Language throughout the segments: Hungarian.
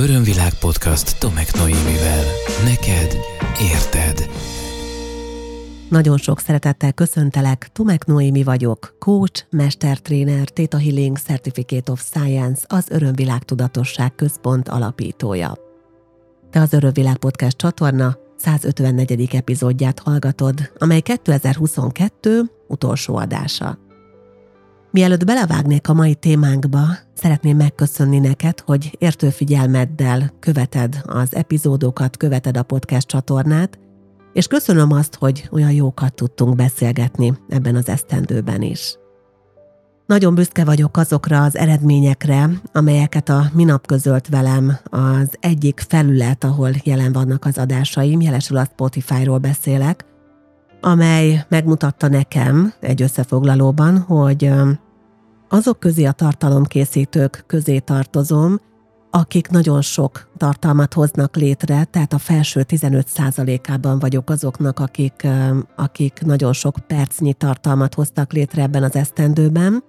Örömvilág podcast Tomek Noémivel. Neked érted. Nagyon sok szeretettel köszöntelek, Tomek Noémi vagyok, coach, mestertréner, Theta Healing Certificate of Science, az Örömvilág Tudatosság Központ alapítója. Te az Örömvilág Podcast csatorna 154. epizódját hallgatod, amely 2022 utolsó adása. Mielőtt belevágnék a mai témánkba, szeretném megköszönni neked, hogy értő figyelmeddel követed az epizódokat, követed a podcast csatornát, és köszönöm azt, hogy olyan jókat tudtunk beszélgetni ebben az esztendőben is. Nagyon büszke vagyok azokra az eredményekre, amelyeket a minap közölt velem az egyik felület, ahol jelen vannak az adásaim, jelesül a Spotify-ról beszélek, amely megmutatta nekem egy összefoglalóban, hogy azok közé a tartalomkészítők közé tartozom, akik nagyon sok tartalmat hoznak létre, tehát a felső 15%-ában vagyok azoknak, akik, akik nagyon sok percnyi tartalmat hoztak létre ebben az esztendőben.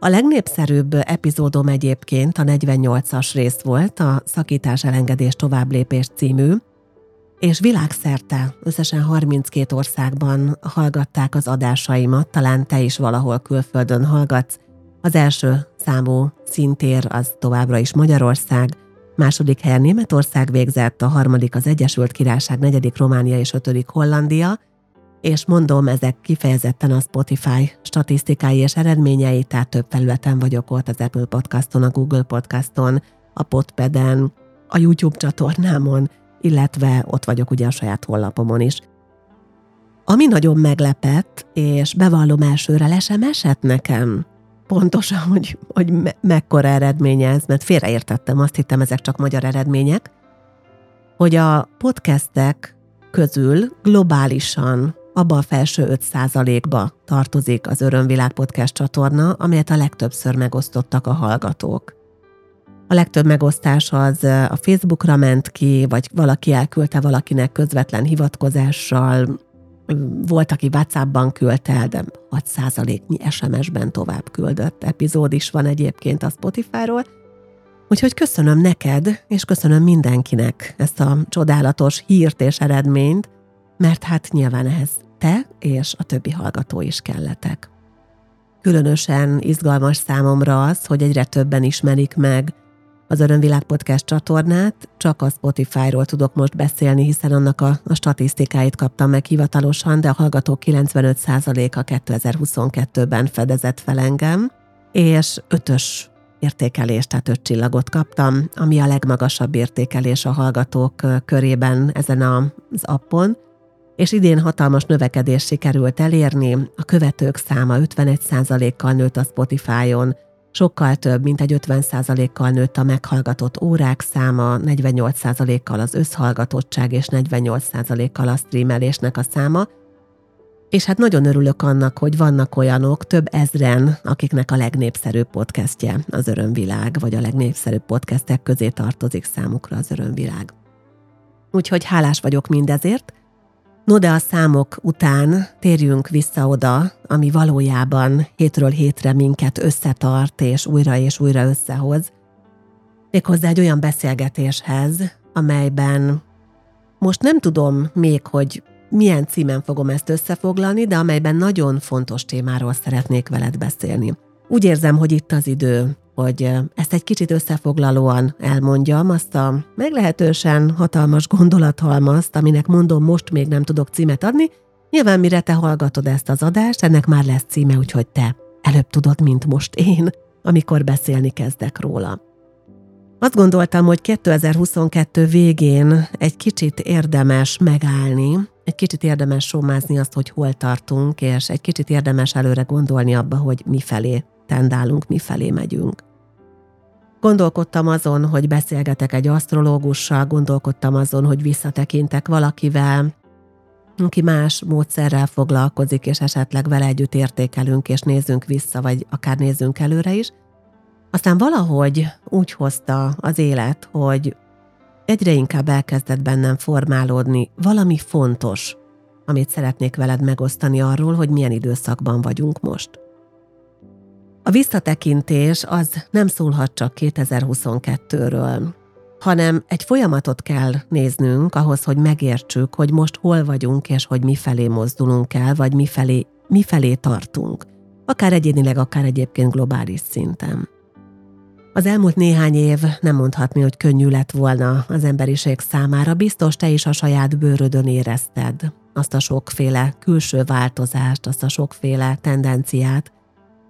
A legnépszerűbb epizódom egyébként a 48-as rész volt, a Szakítás elengedés továbblépés című, és világszerte, összesen 32 országban hallgatták az adásaimat, talán te is valahol külföldön hallgatsz. Az első számú szintér az továbbra is Magyarország, második helyen Németország végzett, a harmadik az Egyesült Királyság, negyedik Románia és ötödik Hollandia, és mondom, ezek kifejezetten a Spotify statisztikái és eredményei, tehát több felületen vagyok ott, az Apple Podcaston, a Google Podcaston, a Podpeden, a YouTube csatornámon, illetve ott vagyok ugye a saját honlapomon is. Ami nagyon meglepett, és bevallom elsőre le sem esett nekem, pontosan, hogy, hogy me- mekkora eredmény ez, mert félreértettem, azt hittem, ezek csak magyar eredmények, hogy a podcastek közül globálisan abba a felső 5%-ba tartozik az Örömvilág Podcast csatorna, amelyet a legtöbbször megosztottak a hallgatók. A legtöbb megosztás az a Facebookra ment ki, vagy valaki elküldte valakinek közvetlen hivatkozással, volt, aki WhatsAppban küldte el, de 6%-nyi SMS-ben tovább küldött epizód is van egyébként a Spotify-ról. Úgyhogy köszönöm neked, és köszönöm mindenkinek ezt a csodálatos hírt és eredményt, mert hát nyilván ehhez te és a többi hallgató is kelletek. Különösen izgalmas számomra az, hogy egyre többen ismerik meg az Örömvilág Podcast csatornát, csak a Spotify-ról tudok most beszélni, hiszen annak a, a statisztikáit kaptam meg hivatalosan, de a hallgatók 95%-a 2022-ben fedezett fel engem, és ötös értékelést, tehát öt csillagot kaptam, ami a legmagasabb értékelés a hallgatók körében ezen az appon, és idén hatalmas növekedés sikerült elérni, a követők száma 51%-kal nőtt a Spotify-on, Sokkal több, mint egy 50%-kal nőtt a meghallgatott órák száma, 48%-kal az összhallgatottság és 48%-kal a streamelésnek a száma, és hát nagyon örülök annak, hogy vannak olyanok, több ezren, akiknek a legnépszerűbb podcastje az Örömvilág, vagy a legnépszerűbb podcastek közé tartozik számukra az Örömvilág. Úgyhogy hálás vagyok mindezért, No de a számok után térjünk vissza oda, ami valójában hétről hétre minket összetart és újra és újra összehoz. Méghozzá egy olyan beszélgetéshez, amelyben most nem tudom még, hogy milyen címen fogom ezt összefoglalni, de amelyben nagyon fontos témáról szeretnék veled beszélni. Úgy érzem, hogy itt az idő, hogy ezt egy kicsit összefoglalóan elmondjam, azt a meglehetősen hatalmas gondolathalmazt, aminek mondom, most még nem tudok címet adni, nyilván mire te hallgatod ezt az adást, ennek már lesz címe, úgyhogy te előbb tudod, mint most én, amikor beszélni kezdek róla. Azt gondoltam, hogy 2022 végén egy kicsit érdemes megállni, egy kicsit érdemes somázni azt, hogy hol tartunk, és egy kicsit érdemes előre gondolni abba, hogy mi felé tendálunk, mi felé megyünk. Gondolkodtam azon, hogy beszélgetek egy asztrológussal, gondolkodtam azon, hogy visszatekintek valakivel, aki más módszerrel foglalkozik, és esetleg vele együtt értékelünk, és nézzünk vissza, vagy akár nézzünk előre is. Aztán valahogy úgy hozta az élet, hogy egyre inkább elkezdett bennem formálódni valami fontos, amit szeretnék veled megosztani arról, hogy milyen időszakban vagyunk most. A visszatekintés az nem szólhat csak 2022-ről. hanem egy folyamatot kell néznünk ahhoz, hogy megértsük, hogy most hol vagyunk, és hogy mifelé mozdulunk el, vagy mifelé, mifelé tartunk. Akár egyénileg, akár egyébként globális szinten. Az elmúlt néhány év nem mondhatni, hogy könnyű lett volna az emberiség számára, biztos te is a saját bőrödön érezted azt a sokféle külső változást, azt a sokféle tendenciát,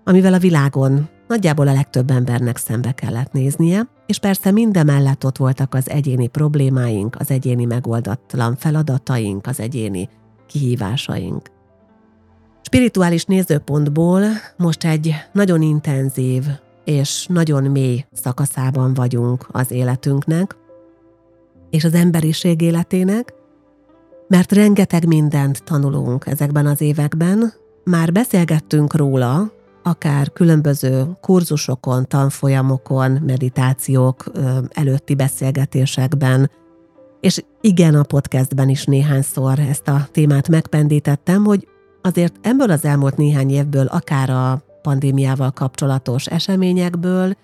amivel a világon nagyjából a legtöbb embernek szembe kellett néznie, és persze mindemellett ott voltak az egyéni problémáink, az egyéni megoldatlan feladataink, az egyéni kihívásaink. Spirituális nézőpontból most egy nagyon intenzív és nagyon mély szakaszában vagyunk az életünknek, és az emberiség életének, mert rengeteg mindent tanulunk ezekben az években, már beszélgettünk róla, akár különböző kurzusokon, tanfolyamokon, meditációk előtti beszélgetésekben, és igen, a podcastben is néhányszor ezt a témát megpendítettem, hogy azért ebből az elmúlt néhány évből, akár a pandémiával kapcsolatos eseményekből,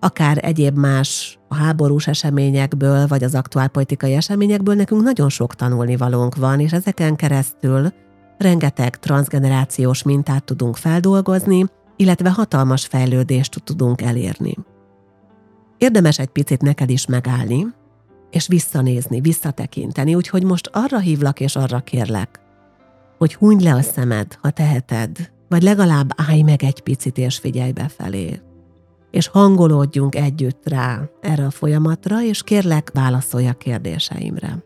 akár egyéb más a háborús eseményekből, vagy az aktuál politikai eseményekből nekünk nagyon sok tanulnivalónk van, és ezeken keresztül rengeteg transgenerációs mintát tudunk feldolgozni, illetve hatalmas fejlődést tudunk elérni. Érdemes egy picit neked is megállni, és visszanézni, visszatekinteni, úgyhogy most arra hívlak és arra kérlek, hogy hunyd le a szemed, ha teheted, vagy legalább állj meg egy picit és figyelj befelé. És hangolódjunk együtt rá erre a folyamatra, és kérlek, válaszolj a kérdéseimre.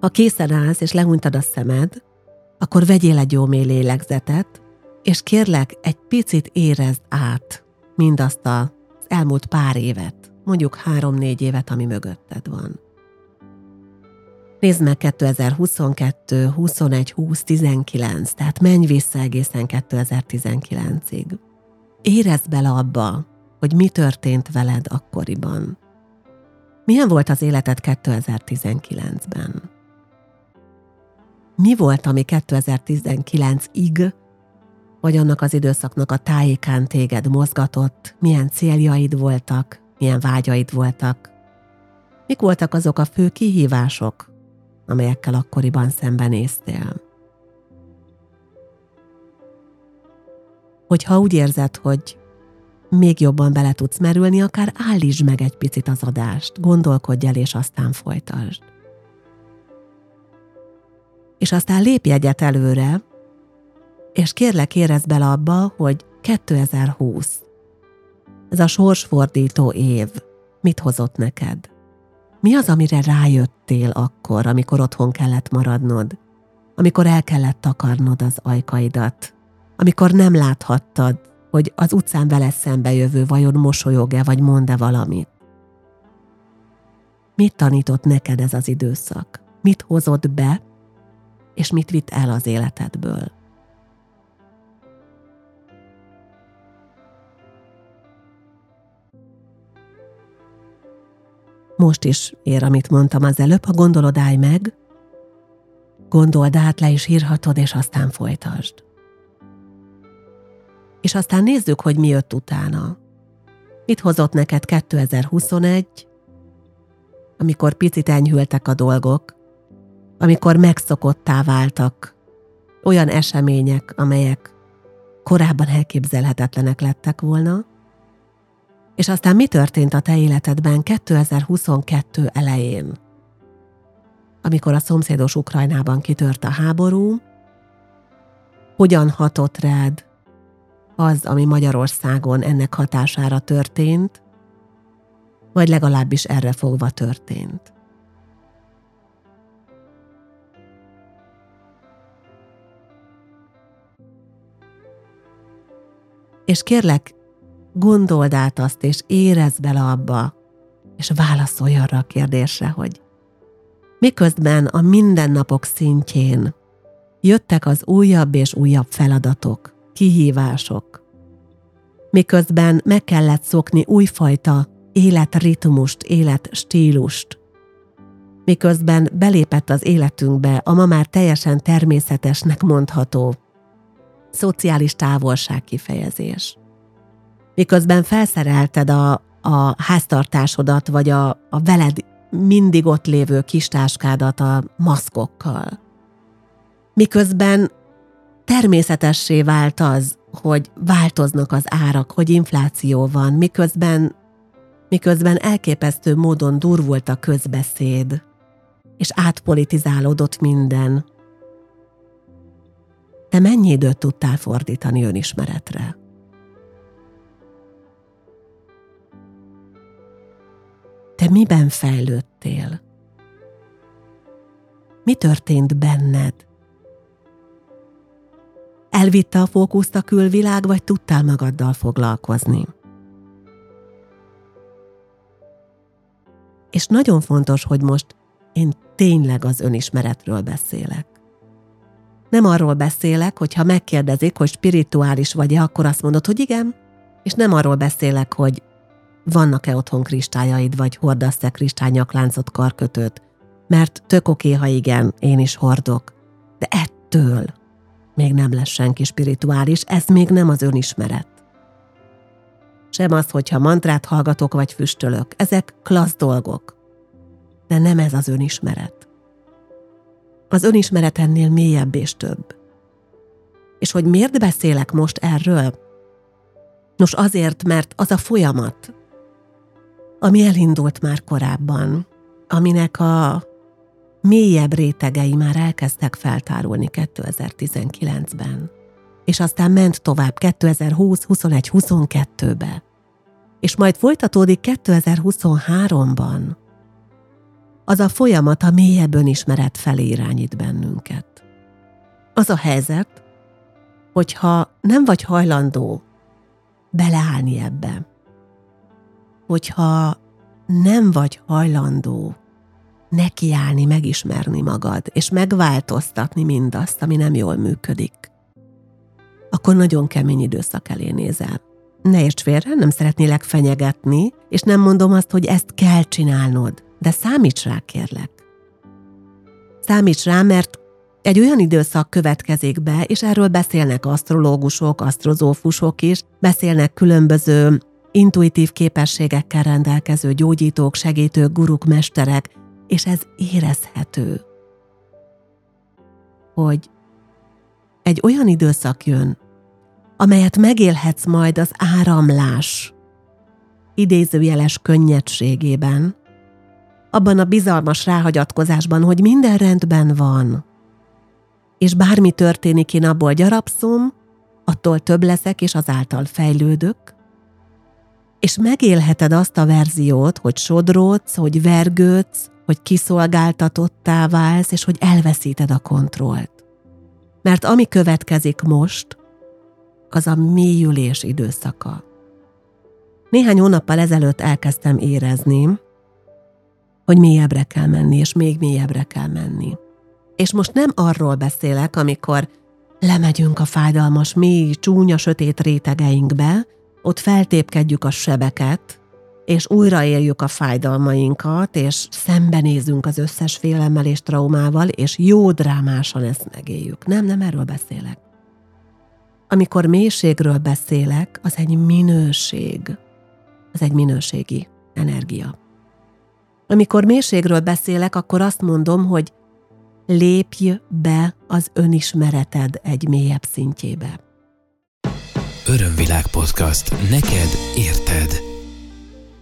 Ha készen állsz és lehunytad a szemed, akkor vegyél egy jó mély lélegzetet, és kérlek, egy picit érezd át mindazt az elmúlt pár évet, mondjuk három-négy évet, ami mögötted van. Nézd meg 2022, 21, 20, 19, tehát menj vissza egészen 2019-ig. Érezd bele abba, hogy mi történt veled akkoriban. Milyen volt az életed 2019-ben? Mi volt, ami 2019-ig, vagy annak az időszaknak a tájékán téged mozgatott, milyen céljaid voltak, milyen vágyaid voltak? Mik voltak azok a fő kihívások, amelyekkel akkoriban szembenéztél. Hogyha úgy érzed, hogy még jobban bele tudsz merülni, akár állítsd meg egy picit az adást, gondolkodj el, és aztán folytasd. És aztán lépj egyet előre, és kérlek érezd bele abba, hogy 2020, ez a sorsfordító év, mit hozott neked? Mi az, amire rájöttél akkor, amikor otthon kellett maradnod? Amikor el kellett takarnod az ajkaidat? Amikor nem láthattad, hogy az utcán vele szembe jövő vajon mosolyog-e, vagy mond-e valamit? Mit tanított neked ez az időszak? Mit hozott be, és mit vitt el az életedből? Most is ér, amit mondtam az előbb, ha gondolod, állj meg, gondold át le is írhatod, és aztán folytasd. És aztán nézzük, hogy mi jött utána. Mit hozott neked 2021, amikor picit enyhültek a dolgok, amikor megszokottá váltak olyan események, amelyek korábban elképzelhetetlenek lettek volna, és aztán mi történt a te életedben 2022 elején? Amikor a szomszédos Ukrajnában kitört a háború, hogyan hatott rád az, ami Magyarországon ennek hatására történt, vagy legalábbis erre fogva történt. És kérlek, gondold át azt, és érezd bele abba, és válaszolj arra a kérdésre, hogy miközben a mindennapok szintjén jöttek az újabb és újabb feladatok, kihívások, miközben meg kellett szokni újfajta életritmust, életstílust, miközben belépett az életünkbe a ma már teljesen természetesnek mondható szociális távolság kifejezés miközben felszerelted a a háztartásodat, vagy a, a veled mindig ott lévő kistáskádat a maszkokkal. Miközben természetessé vált az, hogy változnak az árak, hogy infláció van, miközben, miközben elképesztő módon durvult a közbeszéd, és átpolitizálódott minden. Te mennyi időt tudtál fordítani önismeretre? Te miben fejlődtél? Mi történt benned? Elvitte a fókuszt a külvilág, vagy tudtál magaddal foglalkozni? És nagyon fontos, hogy most én tényleg az önismeretről beszélek. Nem arról beszélek, hogy ha megkérdezik, hogy spirituális vagy-e, akkor azt mondod, hogy igen, és nem arról beszélek, hogy vannak-e otthon kristályaid, vagy hordasz-e kristálynyakláncot, karkötőt, mert tök oké, ha igen, én is hordok. De ettől még nem lesz senki spirituális, ez még nem az önismeret. Sem az, hogyha mantrát hallgatok vagy füstölök, ezek klassz dolgok. De nem ez az önismeret. Az önismeret ennél mélyebb és több. És hogy miért beszélek most erről? Nos azért, mert az a folyamat, ami elindult már korábban, aminek a mélyebb rétegei már elkezdtek feltárulni 2019-ben, és aztán ment tovább 2020, 21, 22-be, és majd folytatódik 2023-ban. Az a folyamat a mélyebb önismeret felé irányít bennünket. Az a helyzet, hogyha nem vagy hajlandó beleállni ebbe, hogyha nem vagy hajlandó nekiállni, megismerni magad, és megváltoztatni mindazt, ami nem jól működik, akkor nagyon kemény időszak elé nézel. Ne érts félre, nem szeretnélek fenyegetni, és nem mondom azt, hogy ezt kell csinálnod, de számíts rá, kérlek. Számíts rá, mert egy olyan időszak következik be, és erről beszélnek asztrológusok, asztrozófusok is, beszélnek különböző intuitív képességekkel rendelkező gyógyítók, segítők, guruk, mesterek, és ez érezhető, hogy egy olyan időszak jön, amelyet megélhetsz majd az áramlás idézőjeles könnyedségében, abban a bizalmas ráhagyatkozásban, hogy minden rendben van, és bármi történik, én abból gyarapszom, attól több leszek, és azáltal fejlődök, és megélheted azt a verziót, hogy sodródsz, hogy vergődsz, hogy kiszolgáltatottá válsz, és hogy elveszíted a kontrollt. Mert ami következik most, az a mélyülés időszaka. Néhány hónappal ezelőtt elkezdtem érezni, hogy mélyebbre kell menni, és még mélyebbre kell menni. És most nem arról beszélek, amikor lemegyünk a fájdalmas, mély, csúnya, sötét rétegeinkbe, ott feltépkedjük a sebeket, és újraéljük a fájdalmainkat, és szembenézünk az összes félemmel és traumával, és jó drámásan ezt megéljük. Nem, nem erről beszélek. Amikor mélységről beszélek, az egy minőség. Az egy minőségi energia. Amikor mélységről beszélek, akkor azt mondom, hogy lépj be az önismereted egy mélyebb szintjébe. Örömvilág podcast. Neked érted.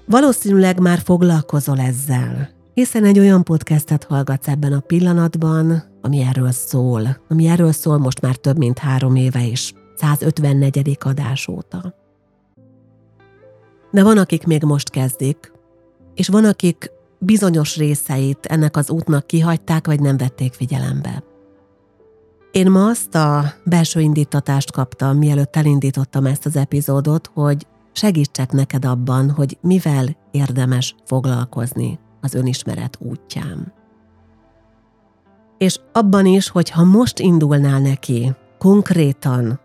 Valószínűleg már foglalkozol ezzel, hiszen egy olyan podcastet hallgatsz ebben a pillanatban, ami erről szól, ami erről szól most már több mint három éve is, 154. adás óta. De van, akik még most kezdik, és van, akik bizonyos részeit ennek az útnak kihagyták, vagy nem vették figyelembe. Én ma azt a belső indítatást kaptam, mielőtt elindítottam ezt az epizódot, hogy segítsek neked abban, hogy mivel érdemes foglalkozni az önismeret útján. És abban is, hogy ha most indulnál neki konkrétan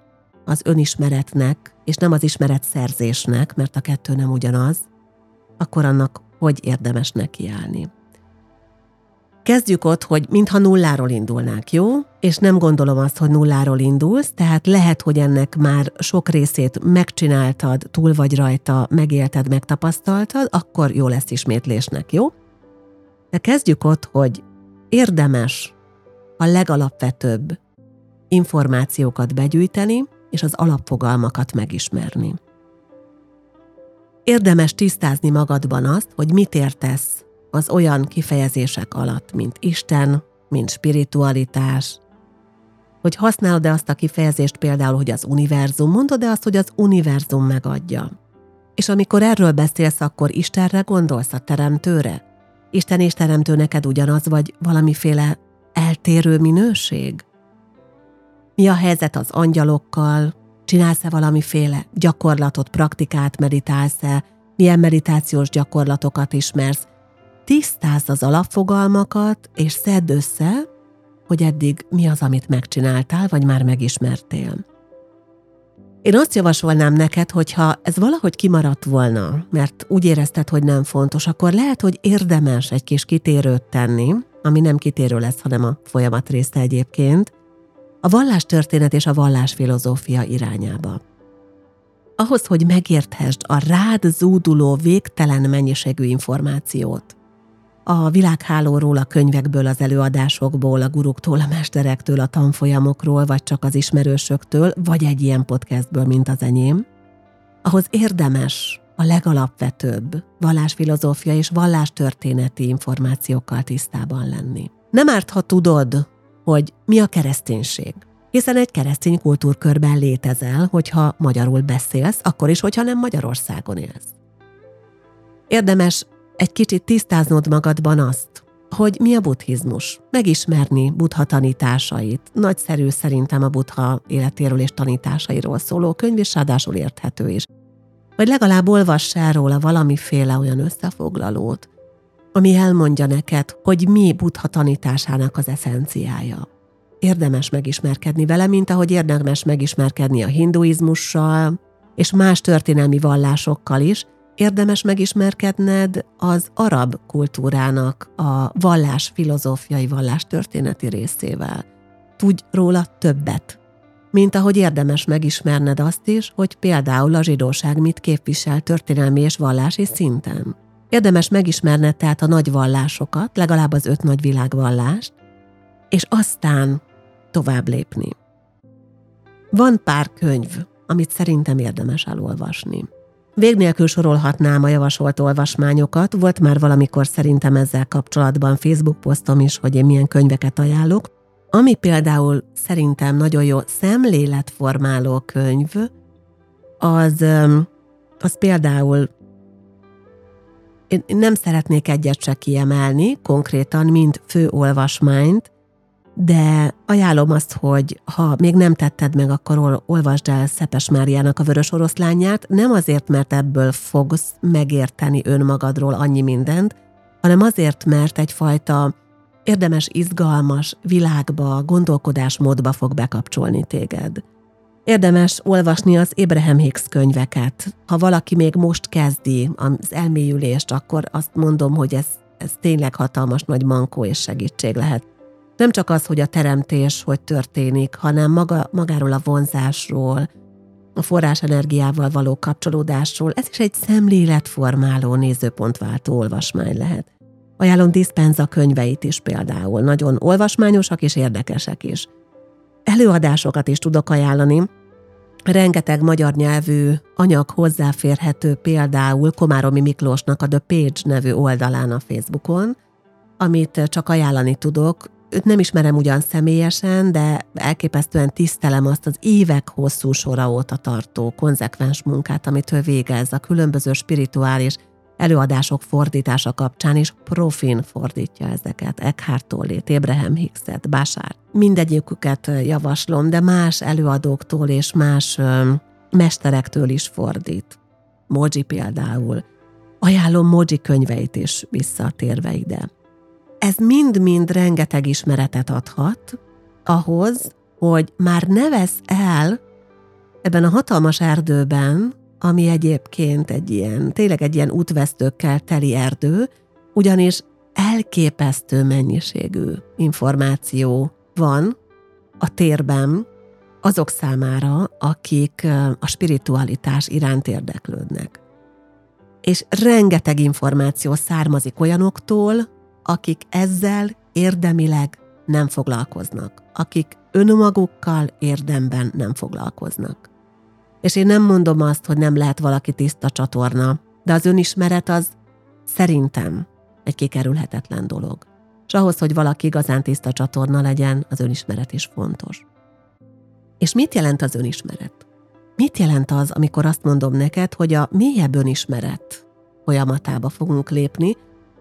az önismeretnek, és nem az ismeretszerzésnek, mert a kettő nem ugyanaz, akkor annak hogy érdemes nekiállni. Kezdjük ott, hogy mintha nulláról indulnánk, jó? És nem gondolom azt, hogy nulláról indulsz, tehát lehet, hogy ennek már sok részét megcsináltad, túl vagy rajta, megélted, megtapasztaltad, akkor jó lesz ismétlésnek, jó? De kezdjük ott, hogy érdemes a legalapvetőbb információkat begyűjteni, és az alapfogalmakat megismerni. Érdemes tisztázni magadban azt, hogy mit értesz az olyan kifejezések alatt, mint Isten, mint spiritualitás, hogy használod-e azt a kifejezést például, hogy az univerzum, mondod-e azt, hogy az univerzum megadja. És amikor erről beszélsz, akkor Istenre gondolsz, a teremtőre? Isten és teremtő neked ugyanaz, vagy valamiféle eltérő minőség? Mi a helyzet az angyalokkal? Csinálsz-e valamiféle gyakorlatot, praktikát, meditálsz-e? Milyen meditációs gyakorlatokat ismersz? Tisztázd az alapfogalmakat, és szedd össze, hogy eddig mi az, amit megcsináltál, vagy már megismertél. Én azt javasolnám neked, hogyha ez valahogy kimaradt volna, mert úgy érezted, hogy nem fontos, akkor lehet, hogy érdemes egy kis kitérőt tenni, ami nem kitérő lesz, hanem a folyamat része egyébként, a vallástörténet és a vallásfilozófia irányába. Ahhoz, hogy megérthesd a rád zúduló végtelen mennyiségű információt, a világhálóról, a könyvekből, az előadásokból, a guruktól, a mesterektől, a tanfolyamokról, vagy csak az ismerősöktől, vagy egy ilyen podcastből, mint az enyém, ahhoz érdemes a legalapvetőbb vallásfilozófia és vallástörténeti információkkal tisztában lenni. Nem árt, ha tudod, hogy mi a kereszténység. Hiszen egy keresztény kultúrkörben létezel, hogyha magyarul beszélsz, akkor is, hogyha nem Magyarországon élsz. Érdemes egy kicsit tisztáznod magadban azt, hogy mi a buddhizmus, megismerni buddha tanításait. Nagyszerű szerintem a buddha életéről és tanításairól szóló könyv, és ráadásul érthető is. Vagy legalább olvass el róla valamiféle olyan összefoglalót, ami elmondja neked, hogy mi buddha tanításának az eszenciája. Érdemes megismerkedni vele, mint ahogy érdemes megismerkedni a hinduizmussal, és más történelmi vallásokkal is, érdemes megismerkedned az arab kultúrának a vallás filozófiai, vallás történeti részével. Tudj róla többet, mint ahogy érdemes megismerned azt is, hogy például a zsidóság mit képvisel történelmi és vallási szinten. Érdemes megismerned tehát a nagy vallásokat, legalább az öt nagy világvallást, és aztán tovább lépni. Van pár könyv, amit szerintem érdemes elolvasni. Vég nélkül sorolhatnám a javasolt olvasmányokat, volt már valamikor szerintem ezzel kapcsolatban Facebook posztom is, hogy én milyen könyveket ajánlok. Ami például szerintem nagyon jó szemléletformáló könyv, az, az például én nem szeretnék egyet se kiemelni konkrétan, mint fő olvasmányt, de ajánlom azt, hogy ha még nem tetted meg, akkor olvasd el Szepes Máriának a Vörös Oroszlányát, nem azért, mert ebből fogsz megérteni önmagadról annyi mindent, hanem azért, mert egyfajta érdemes, izgalmas világba, gondolkodásmódba fog bekapcsolni téged. Érdemes olvasni az Abraham Hicks könyveket. Ha valaki még most kezdi az elmélyülést, akkor azt mondom, hogy ez, ez tényleg hatalmas nagy mankó és segítség lehet. Nem csak az, hogy a teremtés hogy történik, hanem maga, magáról a vonzásról, a forrásenergiával való kapcsolódásról, ez is egy szemléletformáló, nézőpontváltó olvasmány lehet. Ajánlom Dispenza könyveit is például, nagyon olvasmányosak és érdekesek is. Előadásokat is tudok ajánlani, rengeteg magyar nyelvű anyag hozzáférhető például Komáromi Miklósnak a The Page nevű oldalán a Facebookon, amit csak ajánlani tudok, Őt nem ismerem ugyan személyesen, de elképesztően tisztelem azt az évek hosszú sora óta tartó konzekvens munkát, amit ő végez a különböző spirituális előadások fordítása kapcsán is profin fordítja ezeket. Eckhart Tolle-t, Abraham Hickset, Bashar. Mindegyiküket javaslom, de más előadóktól és más ö, mesterektől is fordít. Moji például. Ajánlom Moji könyveit is visszatérve ide ez mind-mind rengeteg ismeretet adhat ahhoz, hogy már ne vesz el ebben a hatalmas erdőben, ami egyébként egy ilyen, tényleg egy ilyen útvesztőkkel teli erdő, ugyanis elképesztő mennyiségű információ van a térben azok számára, akik a spiritualitás iránt érdeklődnek. És rengeteg információ származik olyanoktól, akik ezzel érdemileg nem foglalkoznak, akik önmagukkal érdemben nem foglalkoznak. És én nem mondom azt, hogy nem lehet valaki tiszta csatorna, de az önismeret az szerintem egy kikerülhetetlen dolog. És ahhoz, hogy valaki igazán tiszta csatorna legyen, az önismeret is fontos. És mit jelent az önismeret? Mit jelent az, amikor azt mondom neked, hogy a mélyebb önismeret folyamatába fogunk lépni,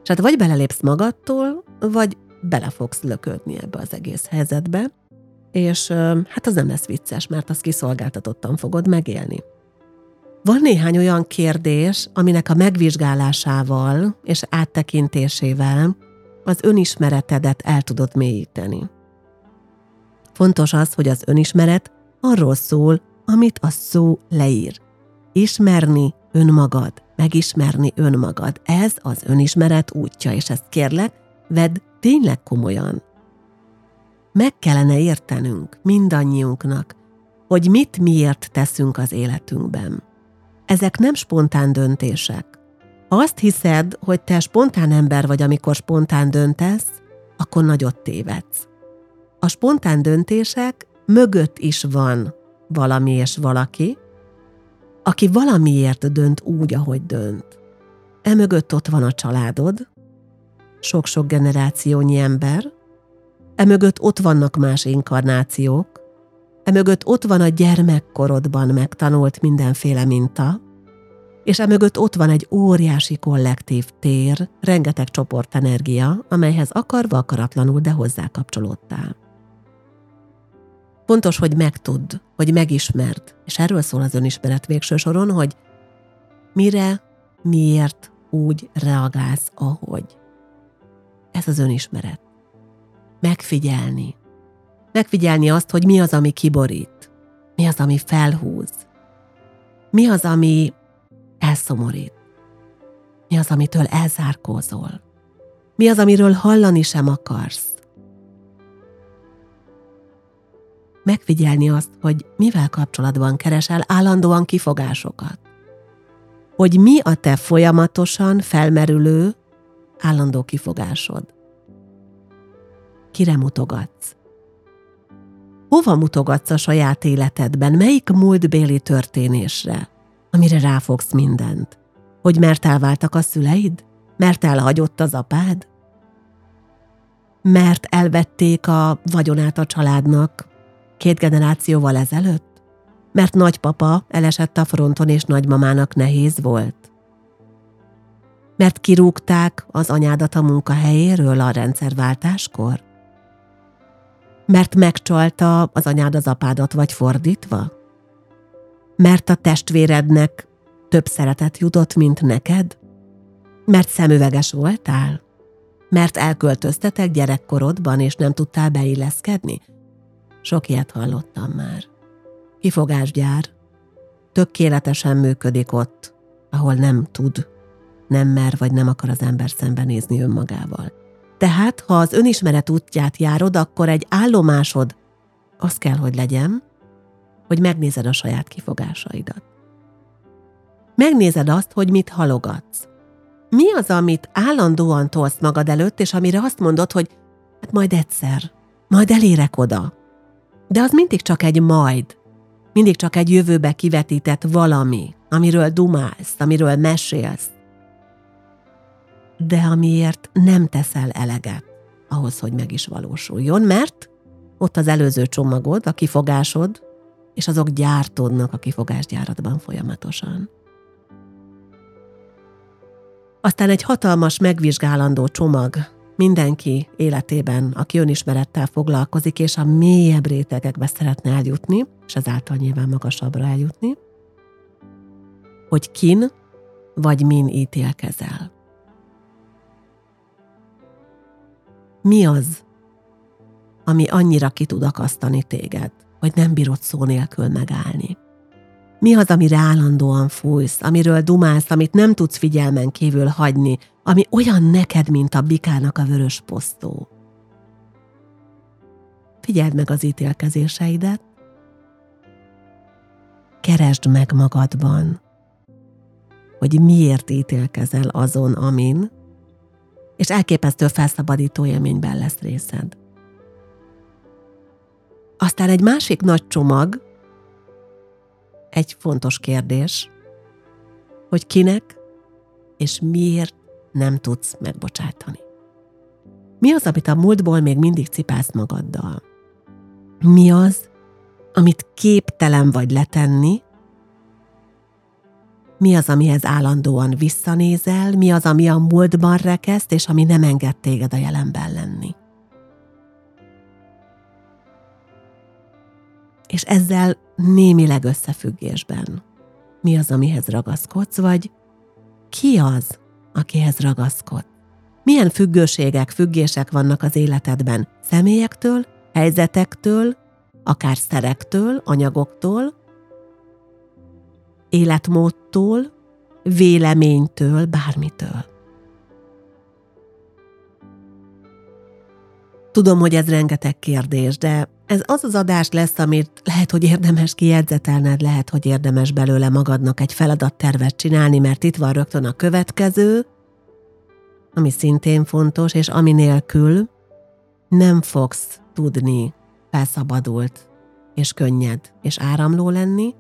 és hát vagy belelépsz magadtól, vagy bele fogsz löködni ebbe az egész helyzetbe, és hát az nem lesz vicces, mert azt kiszolgáltatottan fogod megélni. Van néhány olyan kérdés, aminek a megvizsgálásával és áttekintésével az önismeretedet el tudod mélyíteni. Fontos az, hogy az önismeret arról szól, amit a szó leír. Ismerni önmagad, megismerni önmagad. Ez az önismeret útja, és ezt kérlek, vedd tényleg komolyan. Meg kellene értenünk mindannyiunknak, hogy mit miért teszünk az életünkben. Ezek nem spontán döntések. Ha azt hiszed, hogy te spontán ember vagy, amikor spontán döntesz, akkor nagyot tévedsz. A spontán döntések mögött is van valami és valaki, aki valamiért dönt úgy, ahogy dönt. Emögött ott van a családod, sok-sok generációnyi ember, emögött ott vannak más inkarnációk, emögött ott van a gyermekkorodban megtanult mindenféle minta, és emögött ott van egy óriási kollektív tér, rengeteg csoportenergia, amelyhez akarva akaratlanul, de hozzá kapcsolódtál. Fontos, hogy megtudd, hogy megismerd, és erről szól az önismeret végső soron, hogy mire, miért úgy reagálsz, ahogy. Ez az önismeret. Megfigyelni. Megfigyelni azt, hogy mi az, ami kiborít. Mi az, ami felhúz. Mi az, ami elszomorít. Mi az, amitől elzárkózol. Mi az, amiről hallani sem akarsz. Megfigyelni azt, hogy mivel kapcsolatban keresel állandóan kifogásokat. Hogy mi a te folyamatosan felmerülő, állandó kifogásod. Kire mutogatsz? Hova mutogatsz a saját életedben? Melyik múltbéli történésre, amire ráfogsz mindent? Hogy mert elváltak a szüleid? Mert elhagyott az apád? Mert elvették a vagyonát a családnak, két generációval ezelőtt? Mert nagypapa elesett a fronton, és nagymamának nehéz volt? Mert kirúgták az anyádat a munkahelyéről a rendszerváltáskor? Mert megcsalta az anyád az apádat, vagy fordítva? Mert a testvérednek több szeretet jutott, mint neked? Mert szemüveges voltál? Mert elköltöztetek gyerekkorodban, és nem tudtál beilleszkedni? Sok ilyet hallottam már. Kifogásgyár. Tökéletesen működik ott, ahol nem tud, nem mer vagy nem akar az ember szembenézni önmagával. Tehát, ha az önismeret útját járod, akkor egy állomásod az kell, hogy legyen, hogy megnézed a saját kifogásaidat. Megnézed azt, hogy mit halogatsz. Mi az, amit állandóan tolsz magad előtt, és amire azt mondod, hogy hát majd egyszer, majd elérek oda. De az mindig csak egy majd, mindig csak egy jövőbe kivetített valami, amiről dumálsz, amiről mesélsz. De amiért nem teszel eleget ahhoz, hogy meg is valósuljon, mert ott az előző csomagod, a kifogásod, és azok gyártódnak a kifogásgyáratban folyamatosan. Aztán egy hatalmas megvizsgálandó csomag mindenki életében, aki önismerettel foglalkozik, és a mélyebb rétegekbe szeretne eljutni, és ezáltal nyilván magasabbra eljutni, hogy kin vagy min ítélkezel. Mi az, ami annyira ki tud akasztani téged, hogy nem bírod szó nélkül megállni? Mi az, amire állandóan fújsz, amiről dumálsz, amit nem tudsz figyelmen kívül hagyni, ami olyan neked, mint a bikának a vörös posztó? Figyeld meg az ítélkezéseidet, keresd meg magadban, hogy miért ítélkezel azon, amin, és elképesztő felszabadító élményben lesz részed. Aztán egy másik nagy csomag, egy fontos kérdés, hogy kinek és miért nem tudsz megbocsátani. Mi az, amit a múltból még mindig cipálsz magaddal? Mi az, amit képtelen vagy letenni, mi az, amihez állandóan visszanézel, mi az, ami a múltban rekeszt, és ami nem enged téged a jelenben lenni. És ezzel némileg összefüggésben. Mi az, amihez ragaszkodsz, vagy ki az, akihez ragaszkodsz? Milyen függőségek, függések vannak az életedben? Személyektől, helyzetektől, akár szerektől, anyagoktól, életmódtól, véleménytől, bármitől. Tudom, hogy ez rengeteg kérdés, de ez az az adás lesz, amit lehet, hogy érdemes kijegyzetelned, lehet, hogy érdemes belőle magadnak egy feladattervet csinálni, mert itt van rögtön a következő, ami szintén fontos, és ami nélkül nem fogsz tudni felszabadult és könnyed és áramló lenni,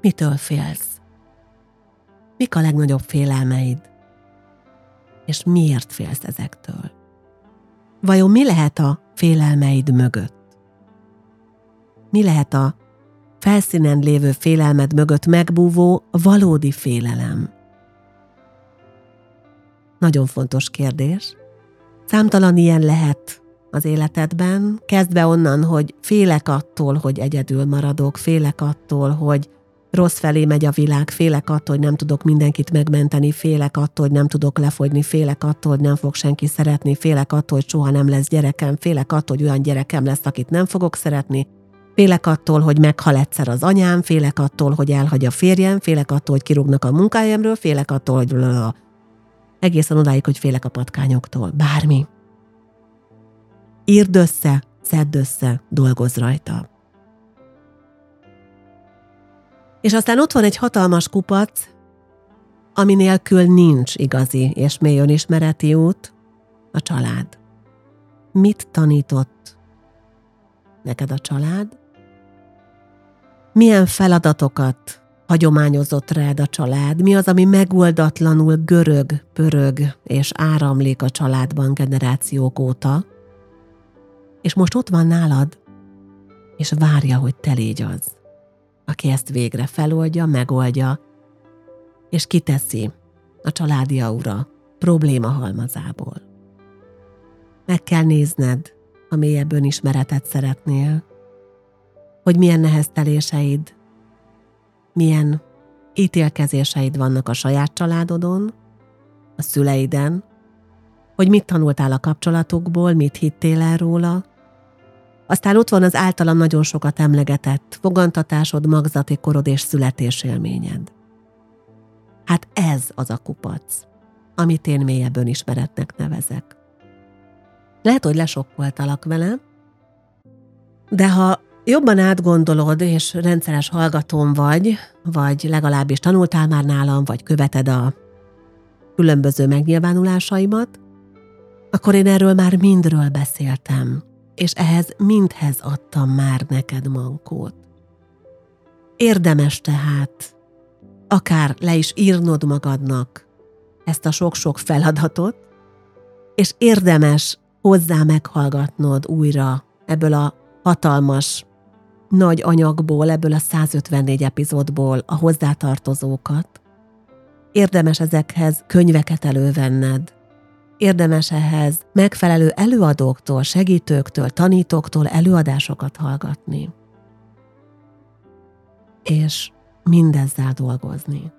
Mitől félsz? Mik a legnagyobb félelmeid? És miért félsz ezektől? Vajon mi lehet a félelmeid mögött? Mi lehet a felszínen lévő félelmed mögött megbúvó valódi félelem? Nagyon fontos kérdés. Számtalan ilyen lehet az életedben, kezdve onnan, hogy félek attól, hogy egyedül maradok, félek attól, hogy rossz felé megy a világ, félek attól, hogy nem tudok mindenkit megmenteni, félek attól, hogy nem tudok lefogyni, félek attól, hogy nem fog senki szeretni, félek attól, hogy soha nem lesz gyerekem, félek attól, hogy olyan gyerekem lesz, akit nem fogok szeretni, félek attól, hogy meghal egyszer az anyám, félek attól, hogy elhagy a férjem, félek attól, hogy kirúgnak a munkájemről, félek attól, hogy egészen odáig, hogy félek a patkányoktól. Bármi. Írd össze, szedd össze, dolgozz rajta. És aztán ott van egy hatalmas kupac, ami nélkül nincs igazi és mély önismereti út, a család. Mit tanított neked a család? Milyen feladatokat hagyományozott rád a család? Mi az, ami megoldatlanul görög, pörög és áramlik a családban generációk óta? És most ott van nálad, és várja, hogy te légy az aki ezt végre feloldja, megoldja, és kiteszi a családi aura probléma halmazából. Meg kell nézned, ha mélyebb önismeretet szeretnél, hogy milyen nehezteléseid, milyen ítélkezéseid vannak a saját családodon, a szüleiden, hogy mit tanultál a kapcsolatokból, mit hittél el róla, aztán ott van az általam nagyon sokat emlegetett fogantatásod, magzati korod és születésélményed. Hát ez az a kupac, amit én mélyebb önismeretnek nevezek. Lehet, hogy lesokkoltalak vele, de ha jobban átgondolod, és rendszeres hallgatón vagy, vagy legalábbis tanultál már nálam, vagy követed a különböző megnyilvánulásaimat, akkor én erről már mindről beszéltem és ehhez mindhez adtam már neked mankót. Érdemes tehát akár le is írnod magadnak ezt a sok-sok feladatot, és érdemes hozzá meghallgatnod újra ebből a hatalmas nagy anyagból, ebből a 154 epizódból a hozzátartozókat. Érdemes ezekhez könyveket elővenned, Érdemes ehhez megfelelő előadóktól, segítőktől, tanítóktól előadásokat hallgatni. És mindezzel dolgozni.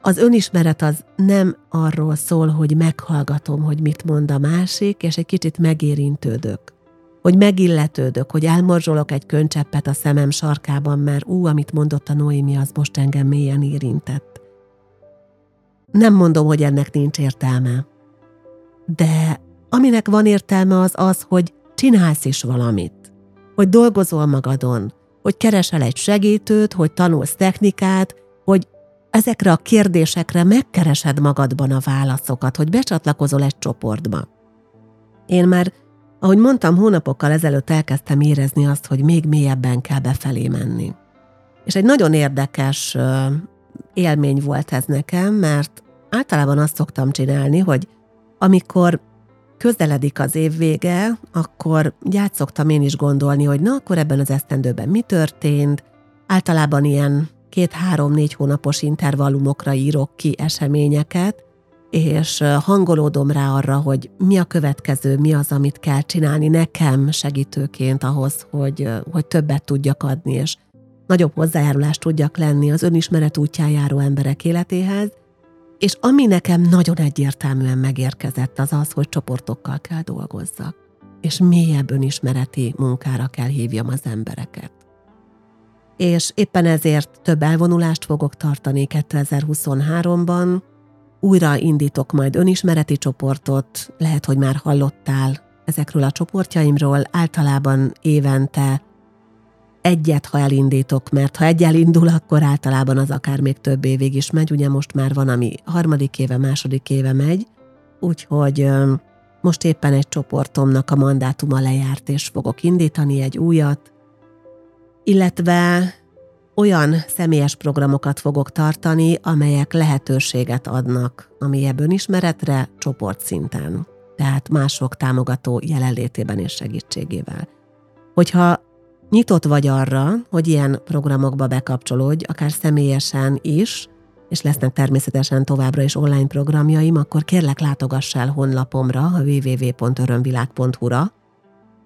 Az önismeret az nem arról szól, hogy meghallgatom, hogy mit mond a másik, és egy kicsit megérintődök. hogy megilletődök, hogy elmorzsolok egy könycseppet a szemem sarkában, mert ú, amit mondott a Noémi, az most engem mélyen érintett. Nem mondom, hogy ennek nincs értelme. De aminek van értelme az az, hogy csinálsz is valamit. Hogy dolgozol magadon, hogy keresel egy segítőt, hogy tanulsz technikát, hogy ezekre a kérdésekre megkeresed magadban a válaszokat, hogy becsatlakozol egy csoportba. Én már, ahogy mondtam, hónapokkal ezelőtt elkezdtem érezni azt, hogy még mélyebben kell befelé menni. És egy nagyon érdekes élmény volt ez nekem, mert általában azt szoktam csinálni, hogy amikor közeledik az év vége, akkor úgy szoktam én is gondolni, hogy na, akkor ebben az esztendőben mi történt. Általában ilyen két-három-négy hónapos intervallumokra írok ki eseményeket, és hangolódom rá arra, hogy mi a következő, mi az, amit kell csinálni nekem segítőként ahhoz, hogy, hogy többet tudjak adni, és nagyobb hozzájárulást tudjak lenni az önismeret útján járó emberek életéhez, és ami nekem nagyon egyértelműen megérkezett, az az, hogy csoportokkal kell dolgozzak, és mélyebb önismereti munkára kell hívjam az embereket. És éppen ezért több elvonulást fogok tartani 2023-ban, újra indítok majd önismereti csoportot, lehet, hogy már hallottál ezekről a csoportjaimról, általában évente egyet, ha elindítok, mert ha egy elindul, akkor általában az akár még több évig is megy, ugye most már van, ami harmadik éve, második éve megy, úgyhogy most éppen egy csoportomnak a mandátuma lejárt, és fogok indítani egy újat, illetve olyan személyes programokat fogok tartani, amelyek lehetőséget adnak a mélyebb önismeretre csoportszinten, tehát mások támogató jelenlétében és segítségével. Hogyha nyitott vagy arra, hogy ilyen programokba bekapcsolódj, akár személyesen is, és lesznek természetesen továbbra is online programjaim, akkor kérlek látogass el honlapomra, a www.örömvilág.hu-ra,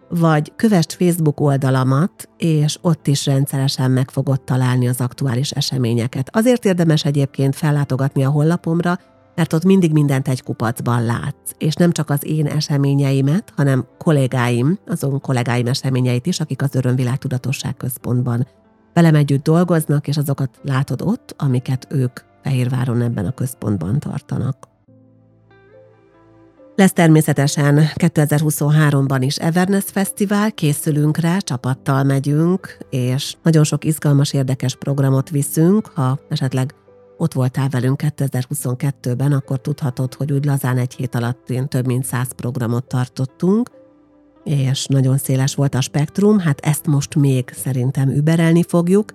vagy kövest Facebook oldalamat, és ott is rendszeresen meg fogod találni az aktuális eseményeket. Azért érdemes egyébként fellátogatni a honlapomra, mert ott mindig mindent egy kupacban látsz, és nem csak az én eseményeimet, hanem kollégáim, azon kollégáim eseményeit is, akik az Örömvilág Tudatosság Központban velem együtt dolgoznak, és azokat látod ott, amiket ők Fehérváron ebben a központban tartanak. Lesz természetesen 2023-ban is Everness Fesztivál, készülünk rá, csapattal megyünk, és nagyon sok izgalmas, érdekes programot viszünk, ha esetleg ott voltál velünk 2022-ben, akkor tudhatod, hogy úgy lazán egy hét alatt én több mint száz programot tartottunk, és nagyon széles volt a spektrum, hát ezt most még szerintem überelni fogjuk,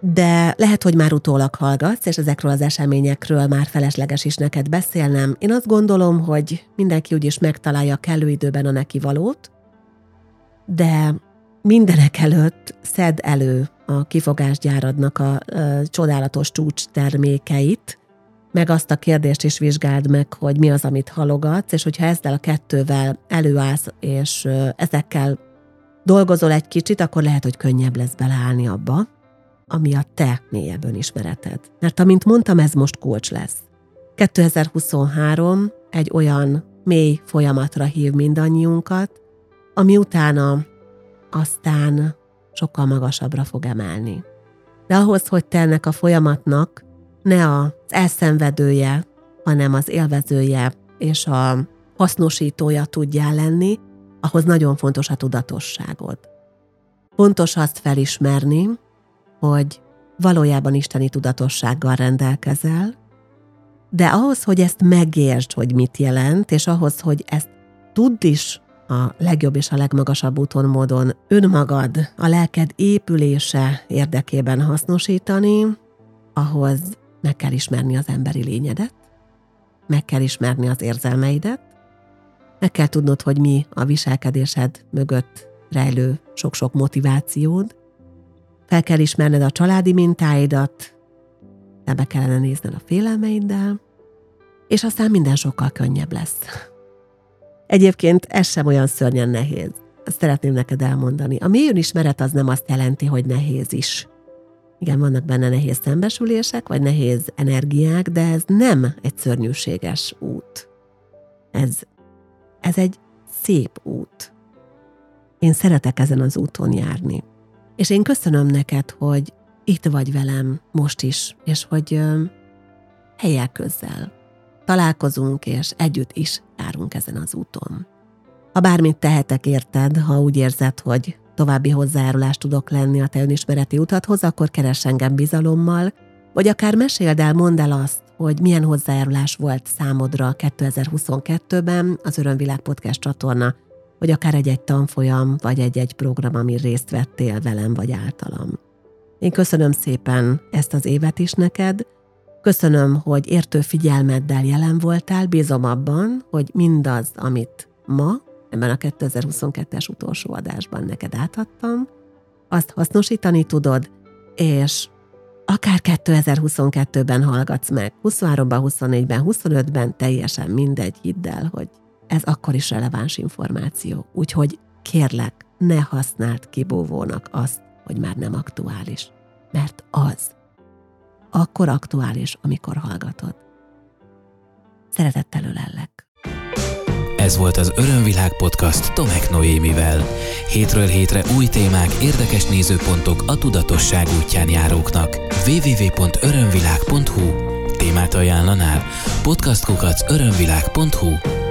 de lehet, hogy már utólag hallgatsz, és ezekről az eseményekről már felesleges is neked beszélnem. Én azt gondolom, hogy mindenki úgyis megtalálja kellő időben a neki valót, de mindenek előtt szed elő a kifogásgyáradnak a, a csodálatos csúcs termékeit, meg azt a kérdést is vizsgáld meg, hogy mi az, amit halogatsz, és hogyha ezzel a kettővel előállsz, és ezekkel dolgozol egy kicsit, akkor lehet, hogy könnyebb lesz beleállni abba, ami a te mélyebb önismereted. Mert amint mondtam, ez most kulcs lesz. 2023 egy olyan mély folyamatra hív mindannyiunkat, ami utána aztán sokkal magasabbra fog emelni. De ahhoz, hogy te a folyamatnak ne az elszenvedője, hanem az élvezője és a hasznosítója tudjál lenni, ahhoz nagyon fontos a tudatosságod. Fontos azt felismerni, hogy valójában isteni tudatossággal rendelkezel, de ahhoz, hogy ezt megértsd, hogy mit jelent, és ahhoz, hogy ezt tudd is a legjobb és a legmagasabb úton módon önmagad, a lelked épülése érdekében hasznosítani, ahhoz meg kell ismerni az emberi lényedet, meg kell ismerni az érzelmeidet, meg kell tudnod, hogy mi a viselkedésed mögött rejlő sok-sok motivációd, fel kell ismerned a családi mintáidat, be kellene nézned a félelmeiddel, és aztán minden sokkal könnyebb lesz. Egyébként ez sem olyan szörnyen nehéz. Ezt szeretném neked elmondani. A mély ismeret az nem azt jelenti, hogy nehéz is. Igen, vannak benne nehéz szembesülések, vagy nehéz energiák, de ez nem egy szörnyűséges út. Ez, ez egy szép út. Én szeretek ezen az úton járni. És én köszönöm neked, hogy itt vagy velem most is, és hogy ö, helyel közel találkozunk, és együtt is járunk ezen az úton. Ha bármit tehetek érted, ha úgy érzed, hogy további hozzájárulást tudok lenni a te önismereti utathoz, akkor keres engem bizalommal, vagy akár meséld el, mondd el azt, hogy milyen hozzájárulás volt számodra 2022-ben az Örömvilág Podcast csatorna, vagy akár egy-egy tanfolyam, vagy egy-egy program, ami részt vettél velem vagy általam. Én köszönöm szépen ezt az évet is neked, köszönöm, hogy értő figyelmeddel jelen voltál, bízom abban, hogy mindaz, amit ma, ebben a 2022-es utolsó adásban neked átadtam, azt hasznosítani tudod, és akár 2022-ben hallgatsz meg, 23-ban, 24-ben, 25-ben, teljesen mindegy, hidd el, hogy ez akkor is releváns információ. Úgyhogy kérlek, ne használd kibúvónak azt, hogy már nem aktuális. Mert az. Akkor aktuális, amikor hallgatod. Szeretettel ölellek. Ez volt az Örömvilág podcast Tomek Noémivel. Hétről hétre új témák, érdekes nézőpontok a tudatosság útján járóknak. www.örömvilág.hu Témát ajánlanál? Podcastkukac örömvilág.hu